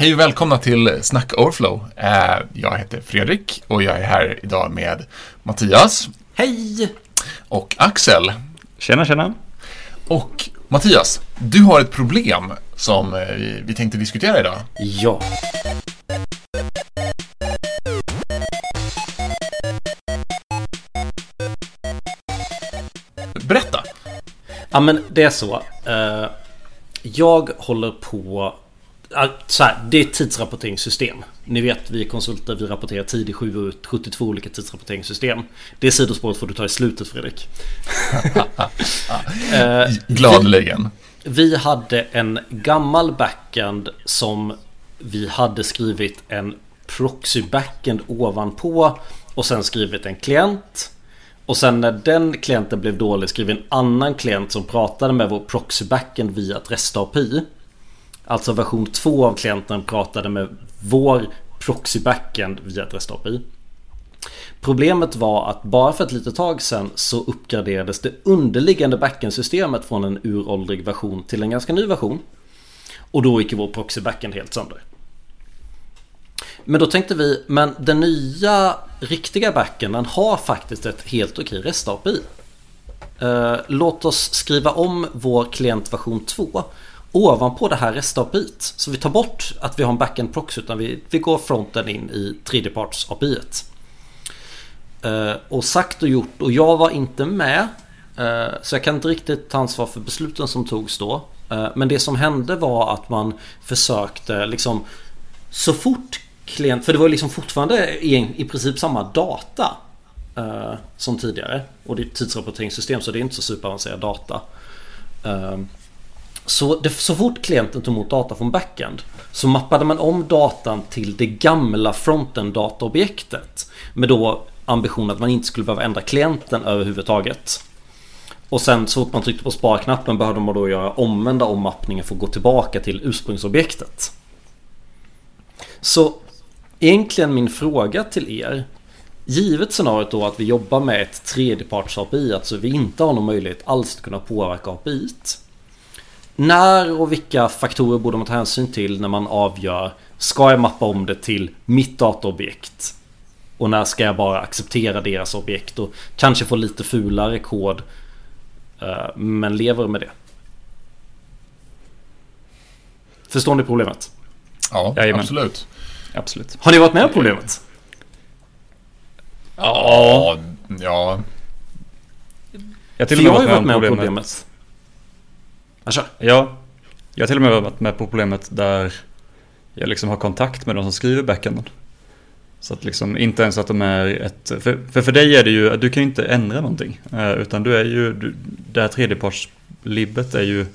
Hej och välkomna till Snack Overflow. Eh, Jag heter Fredrik och jag är här idag med Mattias Hej! och Axel. Tjena, tjena. Och Mattias, du har ett problem som eh, vi- tänkte diskutera idag. Ja. Berätta! Ja men det är så. Eh, jag håller på... Så här, det är ett tidsrapporteringssystem. Ni vet, vi är konsulter, vi rapporterar tid i 7 72 olika tidsrapporteringssystem. Det sidospåret får du ta i slutet Fredrik. Eh, Gladeligen. Vi hade en gammal backend som vi hade skrivit en proxy backend ovanpå och sen skrivit en klient. Och sen när den klienten blev dålig skrev vi en annan klient som pratade med vår proxy backend via ett REST API. Alltså version 2 av klienten pratade med vår proxy backend via ett REST API. Problemet var att bara för ett litet tag sedan så uppgraderades det underliggande backend-systemet från en uråldrig version till en ganska ny version. Och då gick vår proxy backend helt sönder. Men då tänkte vi, men den nya riktiga backenden har faktiskt ett helt okej REST API. Eh, låt oss skriva om vår klient version 2 ovanpå det här rest API't. Så vi tar bort att vi har en backend proxy utan vi, vi går fronten in i tredjeparts API. Uh, eh, och sagt och gjort och jag var inte med. uh, så jag kan inte riktigt ta ansvar för besluten som togs då. Uh, men det som hände var att man försökte liksom så fort klient, för det var liksom fortfarande i, i princip samma data som tidigare. Och det är ett tidsrapporteringssystem så det är inte så superavancerad data. Så, det, så fort klienten tog emot data från backend så mappade man om datan till det gamla frontend dataobjektet. Med då ambition att man inte skulle behöva ändra klienten överhuvudtaget. Och sen så fort man tryckte på sparknappen behövde man då göra omvända ommappningar för att gå tillbaka till ursprungsobjektet. Så egentligen min fråga till er Givet scenariot då att vi jobbar med ett tredjeparts API, alltså vi inte har någon möjlighet alls att kunna påverka API. När och vilka faktorer borde man ta hänsyn till när man avgör Ska jag mappa om det till mitt dataobjekt? Och när ska jag bara acceptera deras objekt och kanske få lite fulare kod eh, Men lever med det? Förstår ni problemet? Ja, Jajamän. absolut. Absolut. Har ni varit med om problemet? Ja, ja. Jag har till jag har ju varit med om problemet. problemet. Ja, kör. Ja, jag har till och med varit med på problemet där jag liksom har kontakt med de som skriver backenden. Så att liksom inte ens att de är ett... För, för, för dig är det ju att du kan ju inte ändra någonting. Eh, utan du är ju... Du, det här tredjepartslibbet är ju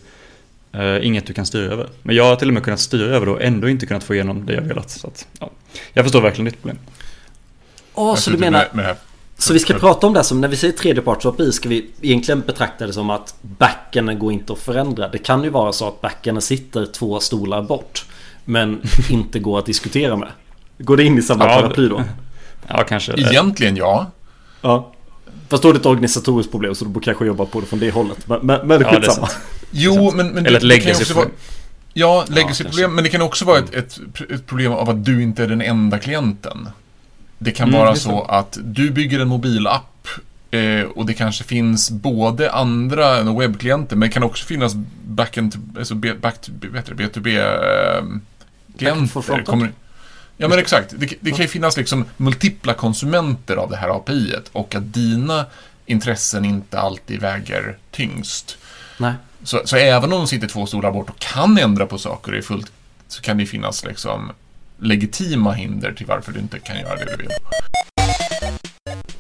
eh, inget du kan styra över. Men jag har till och med kunnat styra över det och ändå inte kunnat få igenom det jag velat. Så att, ja. Jag förstår verkligen ditt problem. Åh, så du menar... Med, med. Så vi ska prata om det som när vi säger tredjeparts API ska vi egentligen betrakta det som att backenden går inte att förändra. Det kan ju vara så att backenden sitter två stolar bort. Men inte går att diskutera med. Går det in i samma Ja, paraply då? Ja, kanske. Egentligen ja. Ja. Fast då är det ett organisatoriskt problem så du borde kanske jobba på det från det hållet. Men, men, men Ja, det är skitsamma. Jo, men, men Eller ett det kan ju också vara... Ja, legacy-problem, kanske. men det kan också vara ett, ett, ett problem av att du inte är den enda klienten. Det kan Mm, vara så att du bygger en mobilapp eh, och det kanske finns både andra än webbklienter, men det kan också finnas backend, alltså back, vad heter det, B2B eh, ja, men exakt. Det, det kan ju finnas liksom multipla konsumenter av det här API och att dina intressen inte alltid väger tyngst. Nej. Så, så även om de sitter två stolar bort och kan ändra på saker och är fullt, så kan det finnas liksom legitima hinder till varför du inte kan göra det du vill.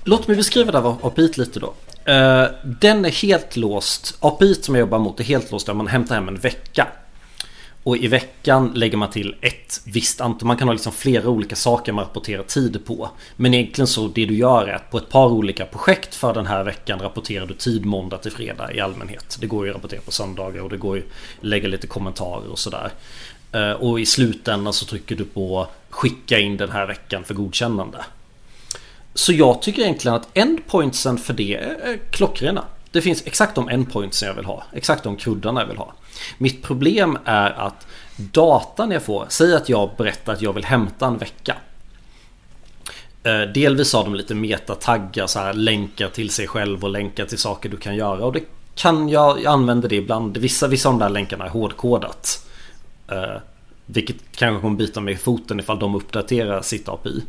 Låt mig beskriva det här API lite då. Eh, den är helt låst. API som jag jobbar mot är helt låst där man hämtar hem en vecka. Och i veckan lägger man till ett visst antal. Man kan ha liksom flera olika saker man rapporterar tid på. Men egentligen så det du gör är att på ett par olika projekt för den här veckan rapporterar du tid måndag till fredag i allmänhet. Det går ju att rapportera på söndagar och det går ju att lägga lite kommentarer och sådär. Eh, och i slutändan så trycker du på skicka in den här veckan för godkännande. Så jag tycker egentligen att endpointsen för det är klockrena det finns exakt de endpoints jag vill ha. Exakt de kuddarna jag vill ha. Mitt problem är att datan jag får, säg att jag berättar att jag vill hämta en vecka. Eh, delvis har de lite metataggar, så här länkar till sig själv och länkar till saker du kan göra. Och det kan jag, jag använder det ibland. Vissa, vissa av de där länkarna är hårdkodat. Eh, vilket kanske kommer bita mig i foten ifall de uppdaterar sitt API.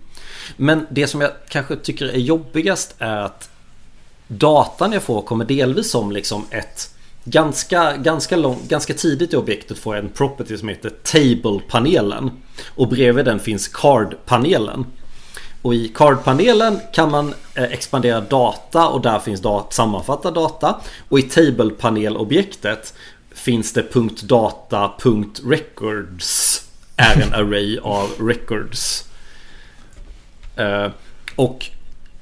Men det som jag kanske tycker är jobbigast är att datan jag får kommer delvis som liksom ett Ganska, ganska, lång, ganska tidigt i objektet får jag en property som heter Table-panelen. Och bredvid den finns Card-panelen. Och i Card-panelen kan man eh, expandera data och där finns dat sammanfattad data. Och i Table-panel-objektet finns det .data.records. är en array av records. Uh, och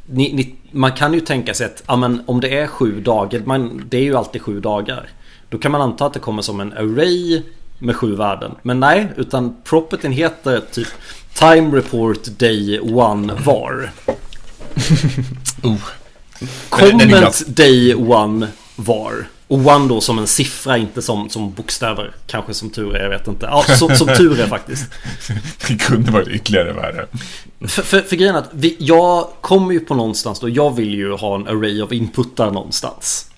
ni, ni, man kan ju tänka sig att ja, men om det är sju dagar, man, det är ju alltid sju dagar. Då kan man anta att det kommer som en array med sju värden. Men nej, utan propertyn heter typ Time Report Day 1 var. oh. Comment Day 1 var. One då som en siffra, inte som, som bokstäver. Kanske som tur är, jag vet inte. Ja, som, som tur är faktiskt. det kunde varit ytterligare värre. För, för, för grejen är att vi, jag kommer ju på någonstans då. Jag vill ju ha en array of inputar någonstans.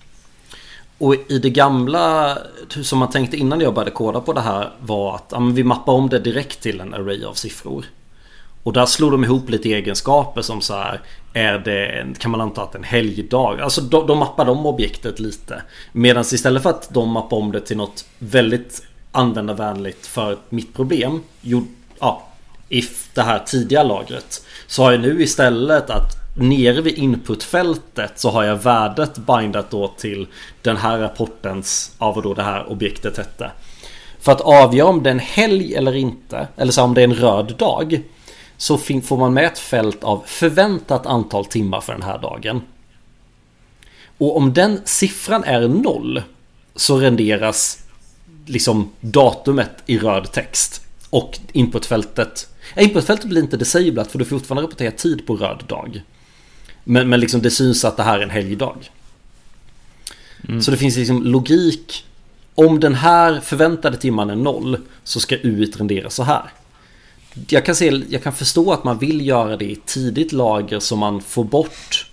Och i det gamla, som man tänkte innan jag började koda på det här var att ja, vi mappar om det direkt till en array av siffror. Och där slog de ihop lite egenskaper som så här är det, kan man anta att en helgdag, alltså de, de mappar om objektet lite. Medan istället för att de mappar om det till något väldigt användarvänligt för mitt problem, jo, ja, if det här tidiga lagret. Så har jag nu istället att nere vid inputfältet så har jag värdet bindat då till den här rapportens, av vad då det här objektet hette. För att avgöra om det är en helg eller inte, eller så om det är en röd dag så får man med ett fält av förväntat antal timmar för den här dagen. Och om den siffran är noll så renderas liksom datumet i röd text. Och inputfältet Inputfältet blir inte disablat för du får fortfarande rapportera tid på röd dag. Men, men liksom det syns att det här är en helgdag. Mm. Så det finns liksom logik. Om den här förväntade timman är noll så ska U rendera så här jag kan, se, jag kan förstå att man vill göra det i tidigt lager så man får bort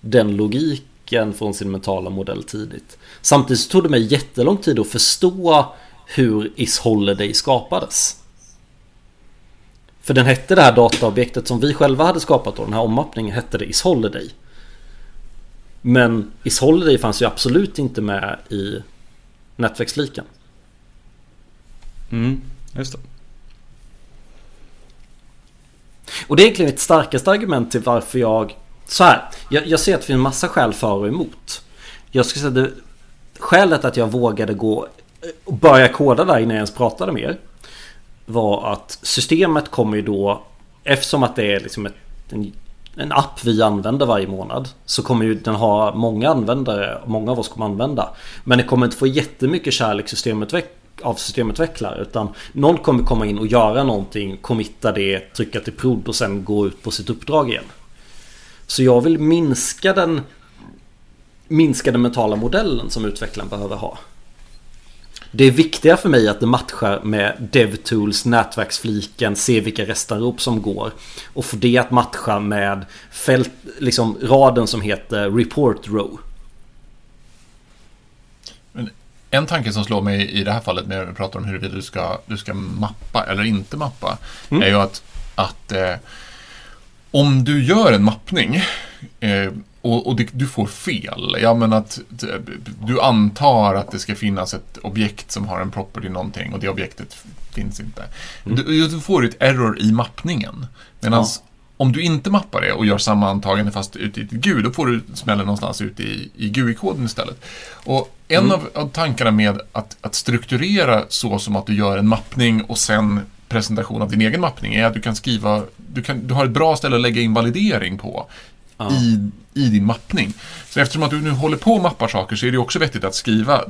den logiken från sin mentala modell tidigt. Samtidigt så tog det mig jättelång tid att förstå hur Is Holiday skapades. För den hette det här dataobjektet som vi själva hade skapat då, den här ommappningen hette det Is Holiday. Men Is Holiday fanns ju absolut inte med i nätverksfliken. Mm, just det. Och det är egentligen mitt starkaste argument till varför jag... Så här, jag, jag ser att det finns massa skäl för och emot. Jag skulle säga det, skälet att jag vågade gå och börja koda där innan jag ens pratade med er. Var att systemet kommer ju då Eftersom att det är liksom ett, en, en app vi använder varje månad Så kommer ju den ha många användare Många av oss kommer använda Men det kommer inte få jättemycket kärlek systemutveck av systemutvecklare utan någon kommer komma in och göra någonting, committa det, trycka till prod och sen gå ut på sitt uppdrag igen. Så jag vill minska den minska den mentala modellen som utvecklaren behöver ha. Det är viktigare för mig att det matchar med DevTools, nätverksfliken, se vilka restanrop som går. Och få det att matcha med fält, liksom raden som heter Report Row. En tanke som slår mig i det här fallet när jag pratar om huruvida du ska, du ska mappa eller inte mappa mm. är ju att, att eh, om du gör en mappning eh, och, och det, du får fel, ja men att du antar att det ska finnas ett objekt som har en property någonting och det objektet finns inte. Mm. Du, du, får ett error i mappningen. Medan ja. Om du inte mappar det och gör samma antagande fast ute i ett GUI, då får du smällen någonstans ute i, i GUI-koden istället. Och en mm. av, av, tankarna med att, att strukturera så som att du gör en mappning och sen presentation av din egen mappning är att du kan skriva, du, kan, du har ett bra ställe att lägga in validering på ja. i, i din mappning. Så eftersom att du nu håller på och mappar saker så är det också vettigt att skriva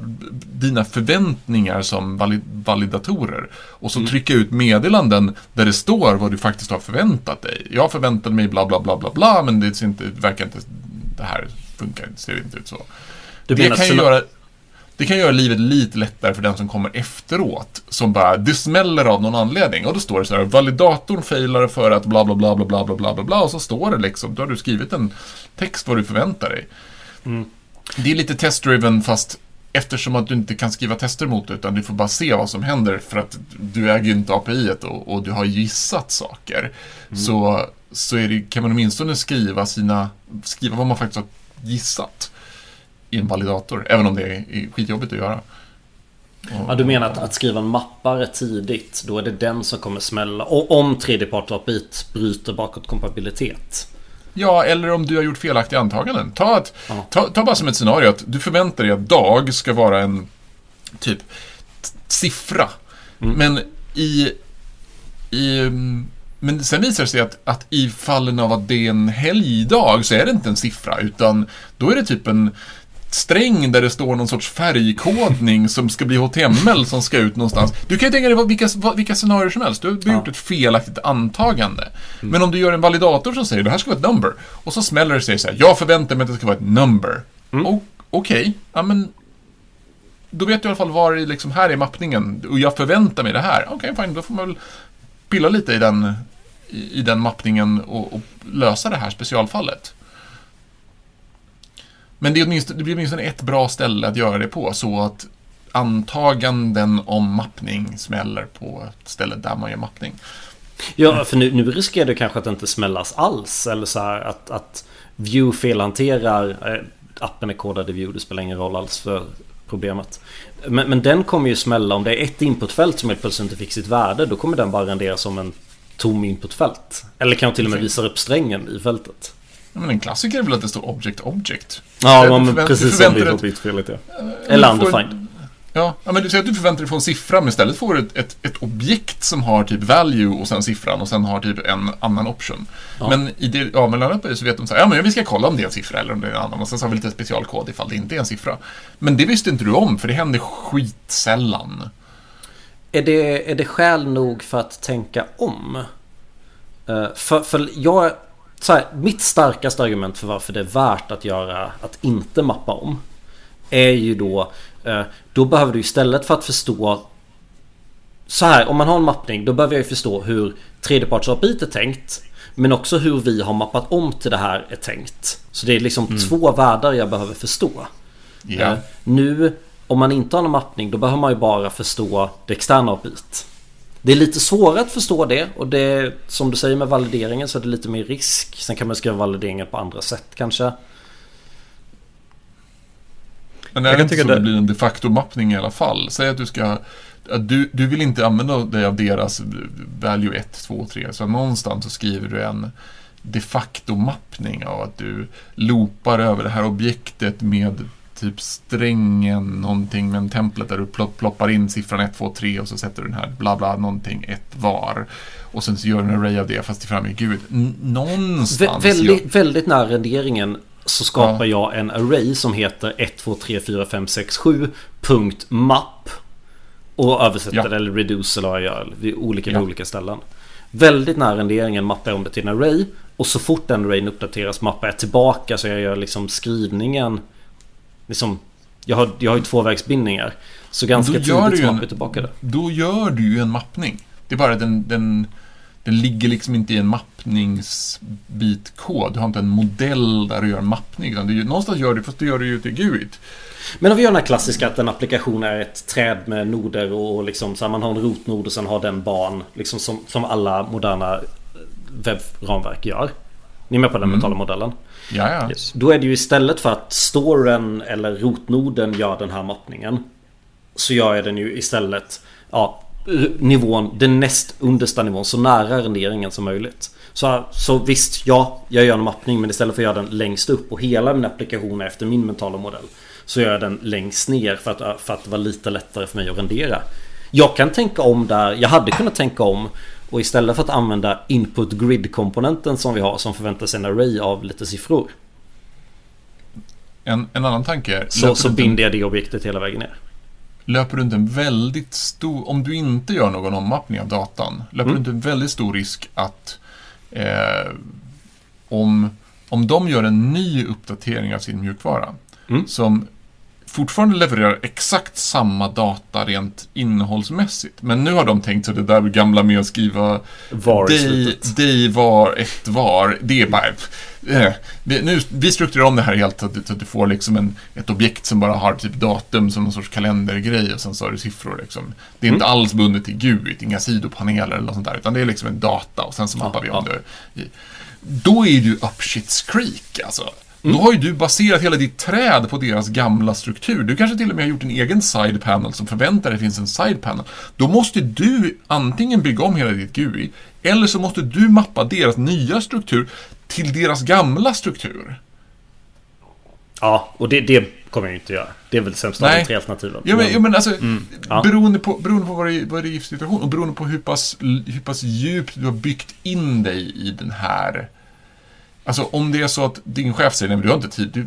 dina förväntningar som valid, validatorer. Och så mm. trycka ut meddelanden där det står vad du faktiskt har förväntat dig. Jag förväntade mig bla bla bla bla bla men det, inte, det verkar inte, det här funkar inte, ser inte ut så. Du det kan ju göra det kan göra livet lite lättare för den som kommer efteråt. Som bara, det smäller av någon anledning. Och då står det så här, validatorn failar för att bla bla bla bla bla bla bla bla bla. Och så står det liksom, då har du skrivit en text vad du förväntar dig. Mm. Det är lite test-driven fast eftersom att du inte kan skriva tester mot det utan du får bara se vad som händer för att du äger ju inte API och, och du har gissat saker. Så, så är det, kan man åtminstone skriva, sina, skriva vad man faktiskt har gissat i en validator, även om det är, skitjobbigt att göra. Ja, du menar att, att skriva en mappare tidigt, då är det den som kommer smälla. Och om tredjepart API bryter bakåt kompatibilitet. Ja, eller om du har gjort felaktiga antaganden. Ta, ett, Ja. ta, ta bara som ett scenario att du förväntar dig att dag ska vara en typ siffra. Mm. Men i, i... Men sen visar det sig att, att i fallen av att det är en helgdag så är det inte en siffra, utan då är det typ en sträng där det står någon sorts färgkodning som ska bli HTML som ska ut någonstans. Du kan ju tänka dig vilka, vilka scenarier som helst. Du, har Ja. gjort ett felaktigt antagande. Men om du gör en validator som säger det här ska vara ett number och så smäller det sig så här, jag förväntar mig att det ska vara ett number. Mm. Okej, ja men då vet du i alla fall var det liksom här är mappningen och jag förväntar mig det här. Okej, fine, då får man väl pilla lite i den, i, i den mappningen och, och lösa det här specialfallet. Men det, är åtminstone, det blir åtminstone ett bra ställe att göra det på så att antaganden om mappning smäller på ett ställe där man gör mappning. Ja, för nu, nu riskerar det kanske att det inte smällas alls. Eller så här att, att View felhanterar. Eh, appen är kodad i View, det spelar ingen roll alls för problemet. Men, men den kommer ju smälla om det är ett inputfält som helt plötsligt inte fick sitt värde. Då kommer den bara rendera som en tom inputfält. Eller kanske till och med visar upp strängen i fältet. Ja, men en klassiker är väl att det står object object. Ja, Du men förvänt- precis som det att- bitfelet ja. Men Eller undefined. Ja, ja, men du säger att du förväntar dig få en siffra, men istället får du ett, ett, ett objekt som har typ value och sen siffran och sen har typ en annan option. Ja. Men i det avmellandet så vet de så här, ja men vi ska kolla om det är en siffra eller om det är en annan och sen så har vi lite specialkod ifall det inte är en siffra. Men det visste inte du om, för det händer skitsällan. Är det, är det skäl nog för att tänka om? Eh, för, för jag... Så här, mitt starkaste argument för varför det är värt att göra att inte mappa om är ju då eh, Då behöver du istället för att förstå Så här, om man har en mappning då behöver jag ju förstå hur tredjeparts API är tänkt Men också hur vi har mappat om till det här är tänkt Så det är liksom två världar jag behöver förstå. Eh, Nu, om man inte har någon mappning, då behöver man ju bara förstå det externa APIt. Det är lite svårare att förstå det och det som du säger med valideringen så är det lite mer risk. Sen kan man skriva valideringen på andra sätt kanske. Men det Jag är kan inte så det- det blir en de facto-mappning i alla fall. Säg att du ska att du, du vill inte använda dig av deras value 1, 2, 3. Så någonstans så skriver du en de facto-mappning av att du loopar över det här objektet med typ strängen, någonting med en template där du plopp, ploppar in siffran 1, 2, 3 och så sätter du den här bla bla någonting, ett var. Och sen så gör du en array av det fast det framme Gud. N- Vä någonstans. väldigt, väldigt nära renderingen så skapar jag en array som heter 1, 2, 3, 4, 5, 6, 7 punkt map. Och översätter Ja. eller reduce eller vad jag gör. Vid olika, Ja. olika ställen. Väldigt nära renderingen mappar jag om det till en array. Och så fort den arrayn uppdateras mappar jag tillbaka så jag gör liksom skrivningen. Liksom, jag har, jag har ju tvåvägsbindningar. Så ganska tidigt mappar jag tillbaka det. Då gör du ju en mappning. Det är bara den, den, den ligger liksom inte i en mappningsbitkod. Du har inte en modell där du gör en mappning. Utan du, någonstans gör du, fast du gör det ju till GUIT. Men om vi gör den här klassiska att en applikation är ett träd med noder och liksom så här, man har en rotnod och sen har den barn. Liksom som, som alla moderna webbramverk gör. Ni är med på den mentala modellen? Ja, ja. Yes. Då är det ju istället för att storen eller rotnoden gör den här mappningen. Så gör jag den ju istället ja, nivån, den näst understa nivån, så nära renderingen som möjligt. Så, så visst, ja, jag gör en mappning men istället för att göra den längst upp och hela min applikation är efter min mentala modell. Så gör jag den längst ner för att, för att det var lite lättare för mig att rendera. Jag kan tänka om där, jag hade kunnat tänka om och istället för att använda input grid komponenten som vi har som förväntar sig en array av lite siffror. En, en annan tanke är, Så, så binder jag det objektet hela vägen ner. löper du inte en väldigt stor... Om du inte gör någon ommappning av datan, löper Mm. du inte en väldigt stor risk att eh, om, om de gör en ny uppdatering av sin mjukvara Mm. som fortfarande levererar exakt samma data rent innehållsmässigt. Men nu har de tänkt sig det där gamla med att skriva Var dig, dig var, ett var. Det är bara... eh, Vi, nu, vi strukturerar om det här helt så att, så att du får liksom en, ett objekt som bara har typ datum som någon sorts kalendergrej och sen så har du siffror. Liksom. Det är inte Mm. alls bundet till GUID, inga sidopaneler eller något sånt där, utan det är liksom en data och sen så mappar vi om ja. det. Då är du up shit's creek alltså. Mm. Då har ju du baserat hela ditt träd på deras gamla struktur. Du kanske till och med har gjort en egen side panel som förväntar dig finns en side panel. Då måste du antingen bygga om hela ditt GUI, eller så måste du mappa deras nya struktur till deras gamla struktur. Ja, och det, det kommer jag ju inte göra. Det är väl sämsta av Nej. de tre alternativen. Ja, men, ja, men alltså, ja. beroende på, beroende på vad, det, är- vad det är för situation och beroende på hur pass, hur pass djupt du har byggt in dig i den här... Alltså om det är så att din chef säger nej, men du har inte tid, du,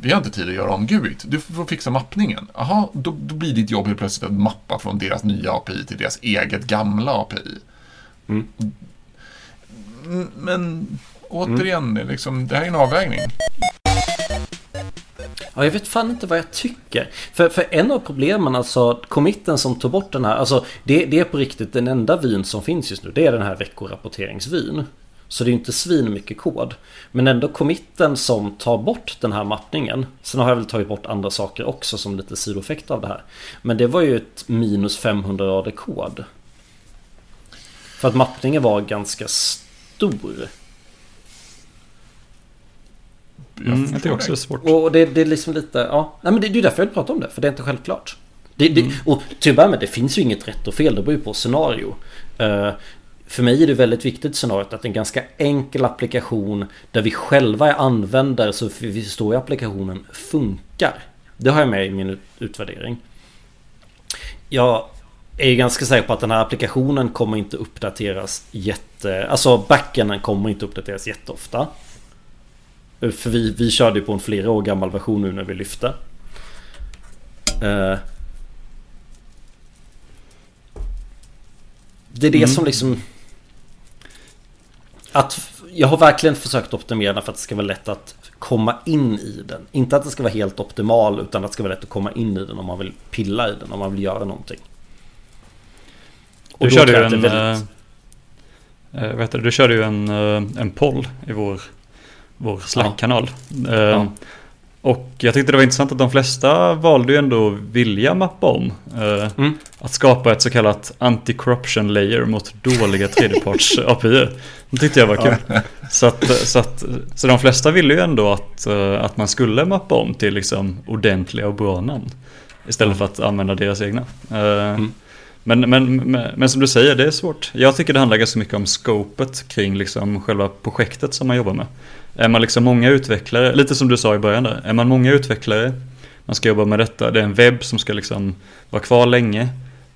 vi har inte tid att göra om GUIT. Du får fixa mappningen. Jaha, då, då blir ditt jobb helt plötsligt att mappa från deras nya API till deras eget gamla API. Mm. Mm, Men återigen, det, är liksom, det här är en avvägning. Ja, jag vet fan inte vad jag tycker. För, för en av problemen, alltså committen som tog bort den här, alltså det, det är på riktigt den enda vyn som finns just nu. Det är den här veckorapporteringsvyn. Så det är inte svin mycket kod. Men ändå committen som tar bort den här mappningen. Sen har jag väl tagit bort andra saker också som lite sidoeffekt av det här. Men det var ju ett minus 500 rader kod. För att mappningen var ganska stor. Mm, jag också dig. det är svårt. Och det, det är liksom lite, ja. Nej men det, det är därför jag vill prata om det, för det är inte självklart. Det, det, Och till att börja med, det finns ju inget rätt och fel, det beror ju på scenario. Eh, för mig är det väldigt viktigt scenariot att en ganska enkel applikation där vi själva är användare så vi förstår applikationen funkar. Det har jag med i min ut- utvärdering. Jag är ganska säker på att den här applikationen kommer inte uppdateras jätte... Alltså backenden kommer inte uppdateras jätteofta. För vi, vi körde ju på en flera år gammal version nu när vi lyfte. Eh, det är det som liksom... Att jag har verkligen försökt optimera den för att det ska vara lätt att komma in i den. Inte att det ska vara helt optimal utan att det ska vara lätt att komma in i den om man vill pilla i den, om man vill göra någonting. Och Du körde ju en, väldigt- eh, eh, heter det? du körde ju en, eh, en poll i vår, vår Slack-kanal. Eh, Ja. Och jag tyckte det var intressant att de flesta valde ju ändå vilja mappa om. eh, Mm. Att skapa ett så kallat anti-corruption layer mot dåliga tredjeparts API. Det tyckte jag var kul. Så, att, så, att, så de flesta ville ju ändå att, eh, att man skulle mappa om till liksom ordentliga och bra namn. Istället för att använda deras egna. Eh, Men, men, men, men som du säger, det är svårt. Jag tycker det handlar ganska mycket om scopet kring liksom själva projektet som man jobbar med. Är man liksom många utvecklare, lite som du sa i början där, är man många utvecklare, man ska jobba med detta, det är en webb som ska liksom vara kvar länge,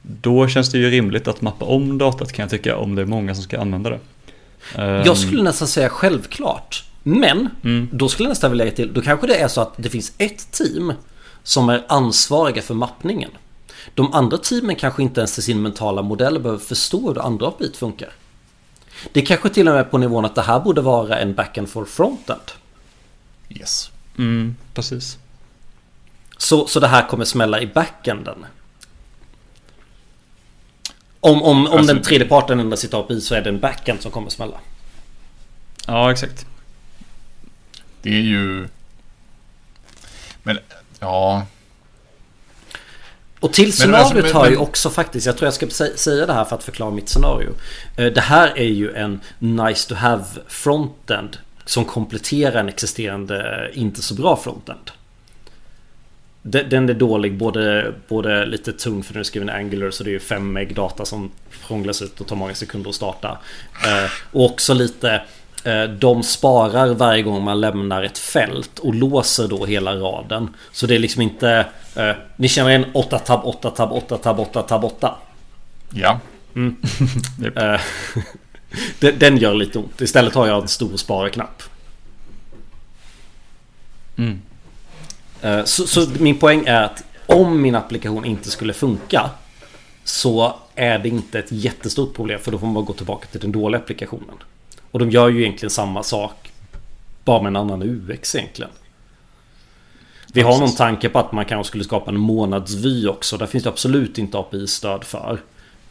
då känns det ju rimligt att mappa om datat kan jag tycka, om det är många som ska använda det. Ehm, Jag skulle nästan säga självklart. Men Mm. då skulle jag nästan vilja lägga till, då kanske det är så att det finns ett team som är ansvariga för mappningen. De andra teamen kanske inte ens i sin mentala modell behöver förstå hur det andra API funkar. Det kanske till och med på nivån att det här borde vara en backend for frontend. Yes. Mm, precis. Så, så det här kommer smälla i backenden. Om, om, om Alltså- den tredje parten ändrar sitt API så är det en backend som kommer smälla. Ja, exakt. Det är ju... Men, ja... Och till Men scenariot alltså, men- har ju också faktiskt, jag tror jag ska sä- säga det här för att förklara mitt scenario. Eh, Det här är ju en nice to have frontend som kompletterar en existerande eh, inte så bra frontend. De- Den är dålig, både, både lite tung för den är skriven i Angular så det är ju 5 meg data som prånglas ut och tar många sekunder att starta. Eh, Och också lite de sparar varje gång man lämnar ett fält och låser då hela raden. Så det är liksom inte... eh, Ni känner en 8 tab 8 tab 8 tab 8 tab 8. Ja. Eh, den- Den gör lite ont. Istället har jag en stor spara-knapp. Mm. Eh, Så, så min poäng är att om min applikation inte skulle funka så är det inte ett jättestort problem för då får man bara gå tillbaka till den dåliga applikationen. Och de gör ju egentligen samma sak bara med en annan UX egentligen. Vi har någon tanke på att man kanske skulle skapa en månadsvy också. Där finns det absolut inte API-stöd för.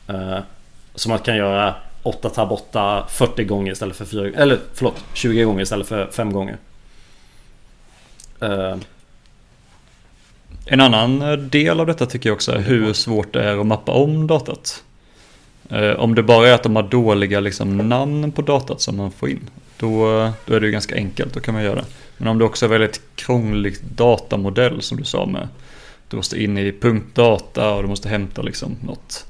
Uh, så man kan göra 8 tab 8 40 gånger istället för 4 Eller förlåt 20 gånger istället för 5 gånger. Uh, en annan del av detta tycker jag också är hur svårt det är att mappa om datat. Eh, om det bara är att de har dåliga liksom, namn på datat som man får in, då, då är det ju ganska enkelt, då kan man göra det. Men om det också är väldigt krånglig datamodell som du sa med, du måste in i punktdata och du måste hämta liksom något.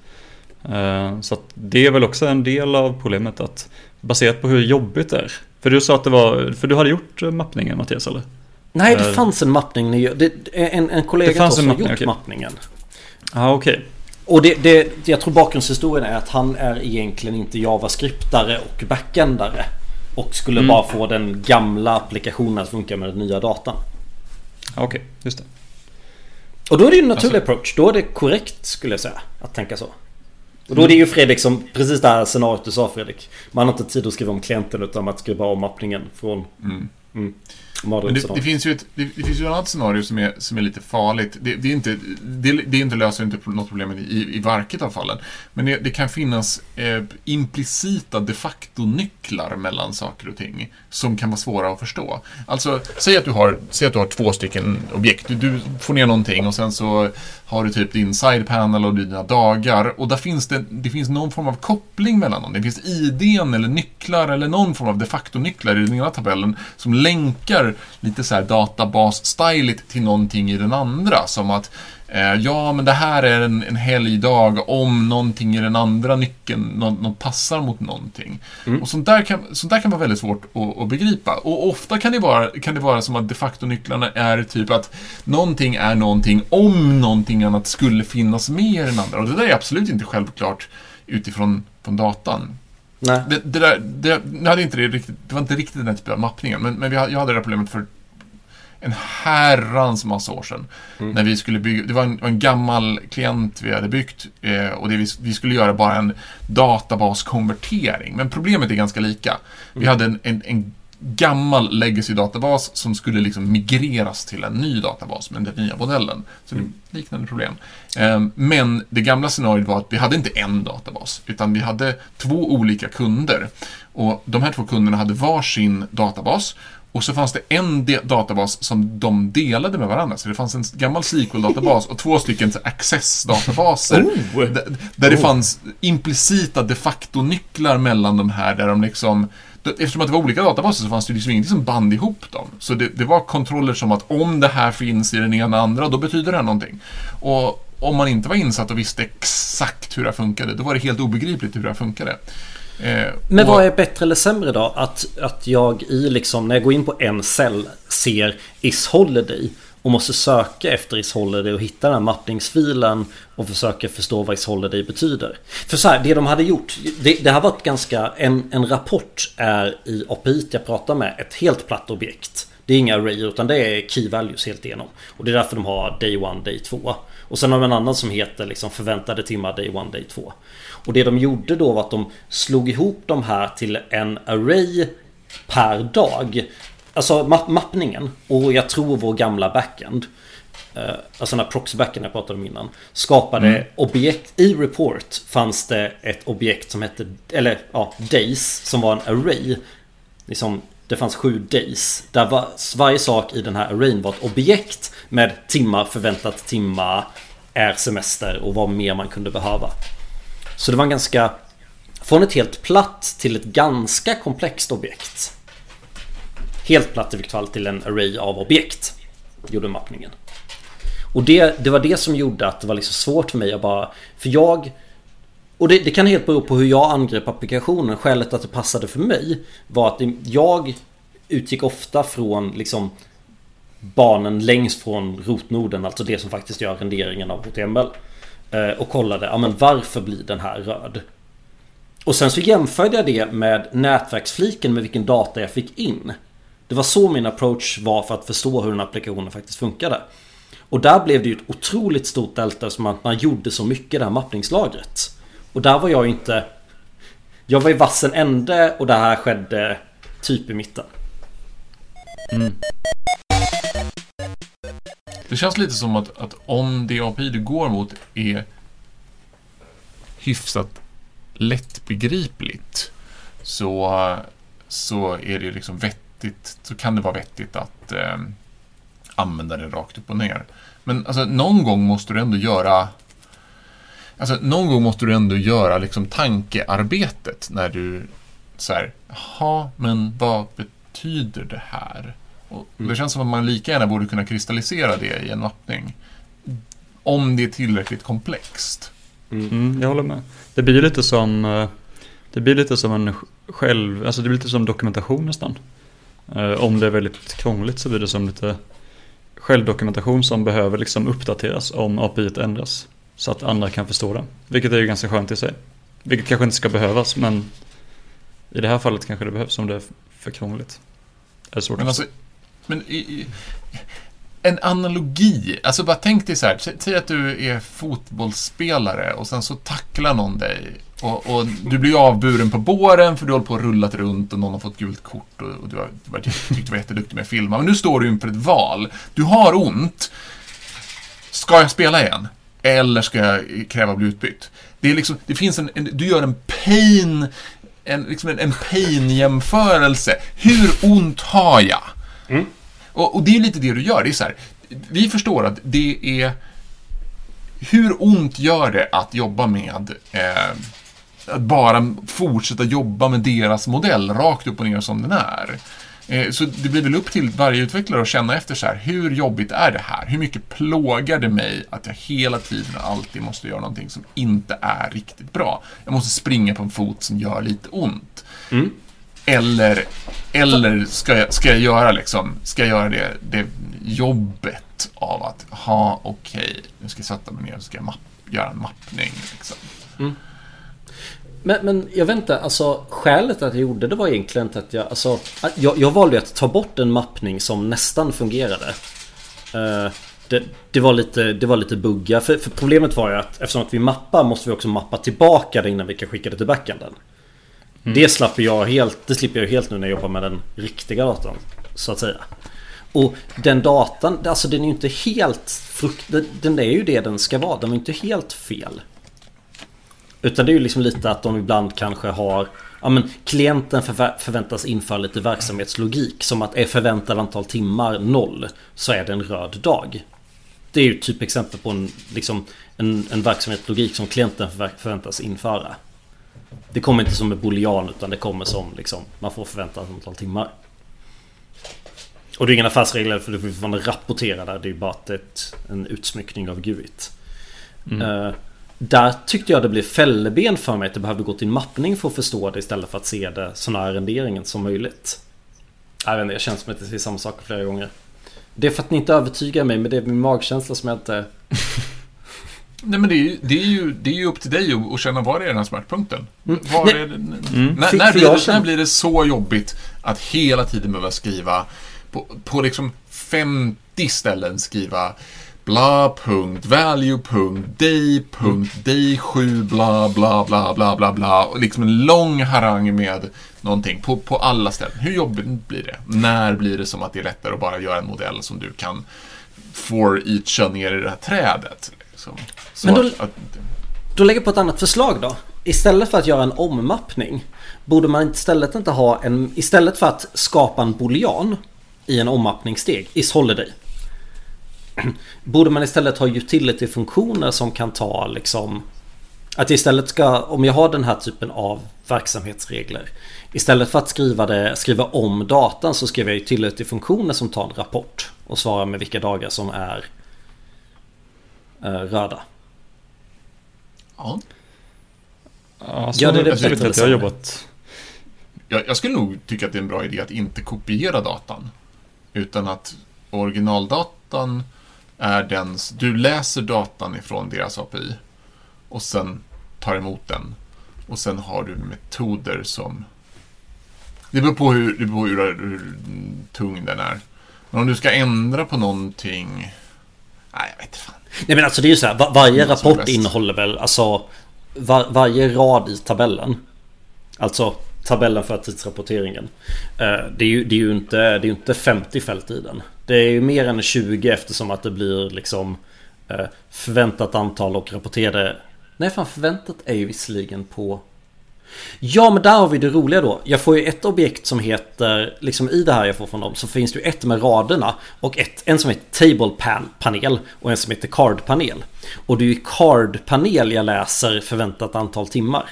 Eh, så det är väl också en del av problemet att baserat på hur jobbigt det är. För du sa att det var, för du hade gjort mappningen Mattias eller? Nej, det fanns en mappning. Det, en, en kollega till oss har gjort mappningen. Ja, okej. Okay. Och det, det, jag tror bakgrundshistorien är att han är egentligen inte JavaScriptare och backendare. Och skulle mm. bara få den gamla applikationen att funka med den nya datan. Okej, okay, just det. Och då är det ju en naturlig alltså. approach. Då är det korrekt skulle jag säga. Att tänka så. Och då är det ju Fredrik som, precis det här scenariot du sa Fredrik. Man har inte tid att skriva om klienten utan att skriva om mappningen från... Mm. Mm. Det, det, finns ju ett, det, det, finns ju ett annat scenario som är, som är lite farligt. Det, det är inte, det, det, inte löser inte något problem i, i varket av fallen. Men det, kan finnas eh, implicita de facto-nycklar mellan saker och ting som kan vara svåra att förstå. Alltså, säg att du har, säg att du har två stycken objekt. Du, du får ner någonting och sen så har du typ din side panel och dina dagar. Och där finns det, det finns någon form av koppling mellan dem. Det finns IDn eller nycklar eller någon form av de facto-nycklar i den ena tabellen som länkar lite så här databas-styligt till någonting i den andra. Som att eh, ja, men det här är en, en helgdag om någonting i den andra nyckeln något, något passar mot någonting. Mm. Och sånt där, kan, sånt där kan vara väldigt svårt att, att, begripa. Och ofta kan det, vara, kan det vara som att de facto-nycklarna är typ att någonting är någonting om någonting annat skulle finnas med i den andra. Och det där är absolut inte självklart utifrån från datan. Nej. Det, det, där, det, hade inte det, riktigt, det var inte riktigt den här typen av mappningen, men, men vi, jag hade det här problemet för en herrans massa år sedan. Mm. När vi skulle bygga, det var en, en gammal klient vi hade byggt eh, och det vi, vi, skulle göra bara en databaskonvertering. Men problemet är ganska lika. Mm. Vi hade en, en, en gammal legacy-databas som skulle liksom migreras till en ny databas med den nya modellen. Så det är mm. liknande problem. Ehm, men det gamla scenariot var att vi hade inte en databas, utan vi hade två olika kunder. Och de här två kunderna hade var sin databas och så fanns det en databas som de delade med varandra. Så det fanns en gammal SQL-databas och två stycken Access-databaser. Oh. Där, där det oh. fanns implicita de facto-nycklar mellan de här, där de liksom Eftersom att det var olika databaser så fanns det liksom ingenting som band ihop dem. Så det, det, var kontroller som att om det här finns i den ena andra, då betyder det någonting. Och om man inte var insatt och visste exakt hur det funkade, då var det helt obegripligt hur det funkade. Eh, Men vad är bättre eller sämre då? Att, att jag i liksom, när jag går in på en cell ser is holiday och måste söka efter is holiday och hitta den här mappningsfilen och försöka förstå vad is holiday betyder. För så här, det de hade gjort, det, det har varit ganska, en, en rapport är i API jag pratar med ett helt platt objekt. Det är inga array utan det är key values helt igenom. Och det är därför de har day 1, day 2. Och sen har de en annan som heter liksom förväntade timmar day 1, day 2. Och det de gjorde då var att de slog ihop de här till en array per dag. Alltså mapp mappningen och jag tror vår gamla backend eh, Alltså den här proxy-backen jag pratade om innan Skapade mm. objekt I report fanns det ett objekt som hette Eller ja, days Som var en array Liksom det fanns sju days Där var, varje sak i den här arrayn var ett objekt Med timmar, förväntat timma Är semester och vad mer man kunde behöva så det var en ganska Från ett helt platt till ett ganska komplext objekt Helt platt i vilket fall till en array av objekt. Gjorde mappningen. Och det, det var det som gjorde att det var liksom svårt för mig att bara... För jag... Och det, det kan helt bero på hur jag angrep applikationen. Skälet att det passade för mig var att jag utgick ofta från liksom banen längst från rotnoden, alltså det som faktiskt gör renderingen av HTML. Eh, och kollade, ja men varför blir den här röd? Och sen så jämförde jag det med nätverksfliken med vilken data jag fick in. Det var så min approach var för att förstå hur den applikationen faktiskt funkade. Och där blev det ju ett otroligt stort delta som att man gjorde så mycket i det här mappningslagret. Och där var jag ju inte... Jag var i vassen ände och det här skedde typ i mitten. Mm. Det känns lite som att, att om det API du går mot är hyfsat lättbegripligt så, så är det liksom vettigt, så kan det vara vettigt att eh, använda det rakt upp och ner. Men alltså, någon gång måste du ändå göra Alltså, någon gång måste du ändå göra liksom tankearbetet när du så här, jaha, men vad betyder det här? Mm. Det känns som att man lika gärna borde kunna kristallisera det i en mappning. Om det är tillräckligt komplext. Mm, jag håller med. Det blir lite som eh, Det blir lite som en själv, alltså det blir lite som dokumentation nästan. Eh, Om det är väldigt krångligt så blir det som lite självdokumentation som behöver liksom uppdateras om API ändras. Så att andra kan förstå det. Vilket är ju ganska skönt i sig. Vilket kanske inte ska behövas men i det här fallet kanske det behövs om det är för krångligt. Är det svårt Men alltså, men i, i, en analogi. Alltså bara tänk dig så här. Säg att du är fotbollsspelare och sen så tacklar någon dig. Och, och du blir avburen på båren för du håller på och rullat runt och någon har fått gult kort och, och du har du tyckt du var jätteduktig med att filma. Men nu står du inför ett val. Du har ont. Ska jag spela igen? Eller ska jag kräva att bli utbytt? Det, är liksom, det finns en, en du gör en pain, en, liksom en, en pain-jämförelse. Hur ont har jag? Mm. Och, och det är lite det du gör. Det är så här, vi förstår att det är... Hur ont gör det att jobba med... Eh, att bara fortsätta jobba med deras modell rakt upp och ner som den är. Eh, så det blir väl upp till varje utvecklare att känna efter så här, hur jobbigt är det här? Hur mycket plågar det mig att jag hela tiden alltid måste göra någonting som inte är riktigt bra? Jag måste springa på en fot som gör lite ont. Mm. Eller, eller ska, jag, ska jag göra liksom, ska jag göra det, det jobbet av att, ha okej, nu ska jag sätta mig ner och ska jag mapp, göra en mappning. Liksom. Mm. Men, men jag vet inte, alltså skälet att jag gjorde det var egentligen inte att jag, alltså, jag, jag valde att ta bort en mappning som nästan fungerade. Uh, det, det, var lite, det var lite bugga, för, för problemet var ju att eftersom att vi mappar måste vi också mappa tillbaka det innan vi kan skicka det till backenden. Det slapp jag helt, det slipper jag helt nu när jag jobbar med den riktiga datorn. Så att säga. Och den datan, alltså den är ju inte helt frukt, den- är ju det den ska vara, den är inte helt fel. Utan det är ju liksom lite att de ibland kanske har Ja men klienten förvä- förväntas införa lite verksamhetslogik Som att är förväntad antal timmar noll Så är det en röd dag Det är ju typ exempel på en, liksom, en, en verksamhetslogik som klienten förvä- förväntas införa det kommer inte som en boolean utan det kommer som liksom Man får förväntat antal timmar Och det är ingen affärsregel för du får fortfarande rapportera där Det är ju bara att det är ett, en utsmyckning av GUIT Eh, där tyckte jag det blev fälleben för mig att det behövde gå till mappning för att förstå det istället för att se det så nära renderingen som möjligt. Jag vet inte, jag känner som att jag säger samma sak flera gånger. Det är för att ni inte övertygar mig, men det är min magkänsla som jag inte... Nej men det är, ju, det, är ju, det är ju upp till dig att, att känna var är den här smärtpunkten. Var Nej. är det, Mm. när, blir det, känner- när blir det så jobbigt att hela tiden behöva skriva på, på liksom 50 ställen skriva bla punkt value punkt day punkt day 7 bla bla bla bla bla bla och liksom en lång harang med någonting på, på alla ställen. Hur jobbigt blir det? När blir det som att det är lättare att bara göra en modell som du kan for eacha ner i det här trädet? Liksom. Så Men då- att, att, Då lägger på ett annat förslag då. Istället för att göra en ommappning Borde man istället inte ha en... Istället för att skapa en boolean i en ommappningssteg, is holiday. Borde man istället ha utility-funktioner som kan ta liksom... Att istället ska, om jag har den här typen av verksamhetsregler. Istället för att skriva, det, skriva om datan så skriver jag utility-funktioner som tar en rapport. Och svarar med vilka dagar som är röda. ja. Ja, så Ja, det är det jag bättre jag har sen. jobbat Jag, jag skulle nog tycka att det är en bra idé att inte kopiera datan. Utan att originaldatan är den... Du läser datan ifrån deras API och sen tar emot den. Och sen har du metoder som... Det beror på hur, det beror på hur, hur tung den är. Men om du ska ändra på någonting... Nej, jag vet inte fan. Nej men alltså det är ju så här, va- varje är rapport innehåller väl alltså var, Varje rad i tabellen. Alltså tabellen för tidsrapporteringen. Eh, det, är ju, det är ju inte, det är ju inte 50 fält i den. Det är ju mer än 20 eftersom att det blir liksom eh, förväntat antal och rapporterade... Nej fan förväntat är ju visserligen på... Ja men där har vi det roliga då. Jag får ju ett objekt som heter, liksom i det här jag får från dem så finns det ju ett med raderna och ett, en som heter Table pan, panel och en som heter Card panel. Och det är ju Card panel jag läser förväntat antal timmar.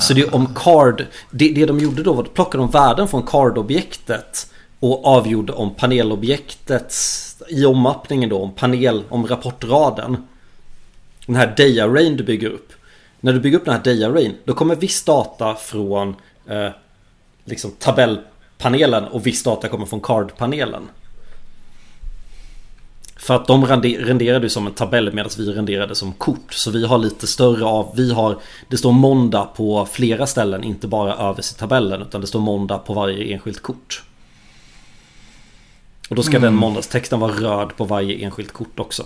Så det är om card, det, det de gjorde då var att plocka de värden från card-objektet och avgjorde om panelobjektets i ommappningen då om panel, om rapportraden. Den här day-arrayn du bygger upp. När du bygger upp den här day-arrayn då kommer viss data från eh, liksom tabellpanelen och viss data kommer från card-panelen. För att de renderade som en tabell medan vi renderade som kort. Så vi har lite större av, vi har, det står måndag på flera ställen, inte bara överst i tabellen. Utan det står måndag på varje enskilt kort. Och då ska mm. den måndagstexten vara röd på varje enskilt kort också.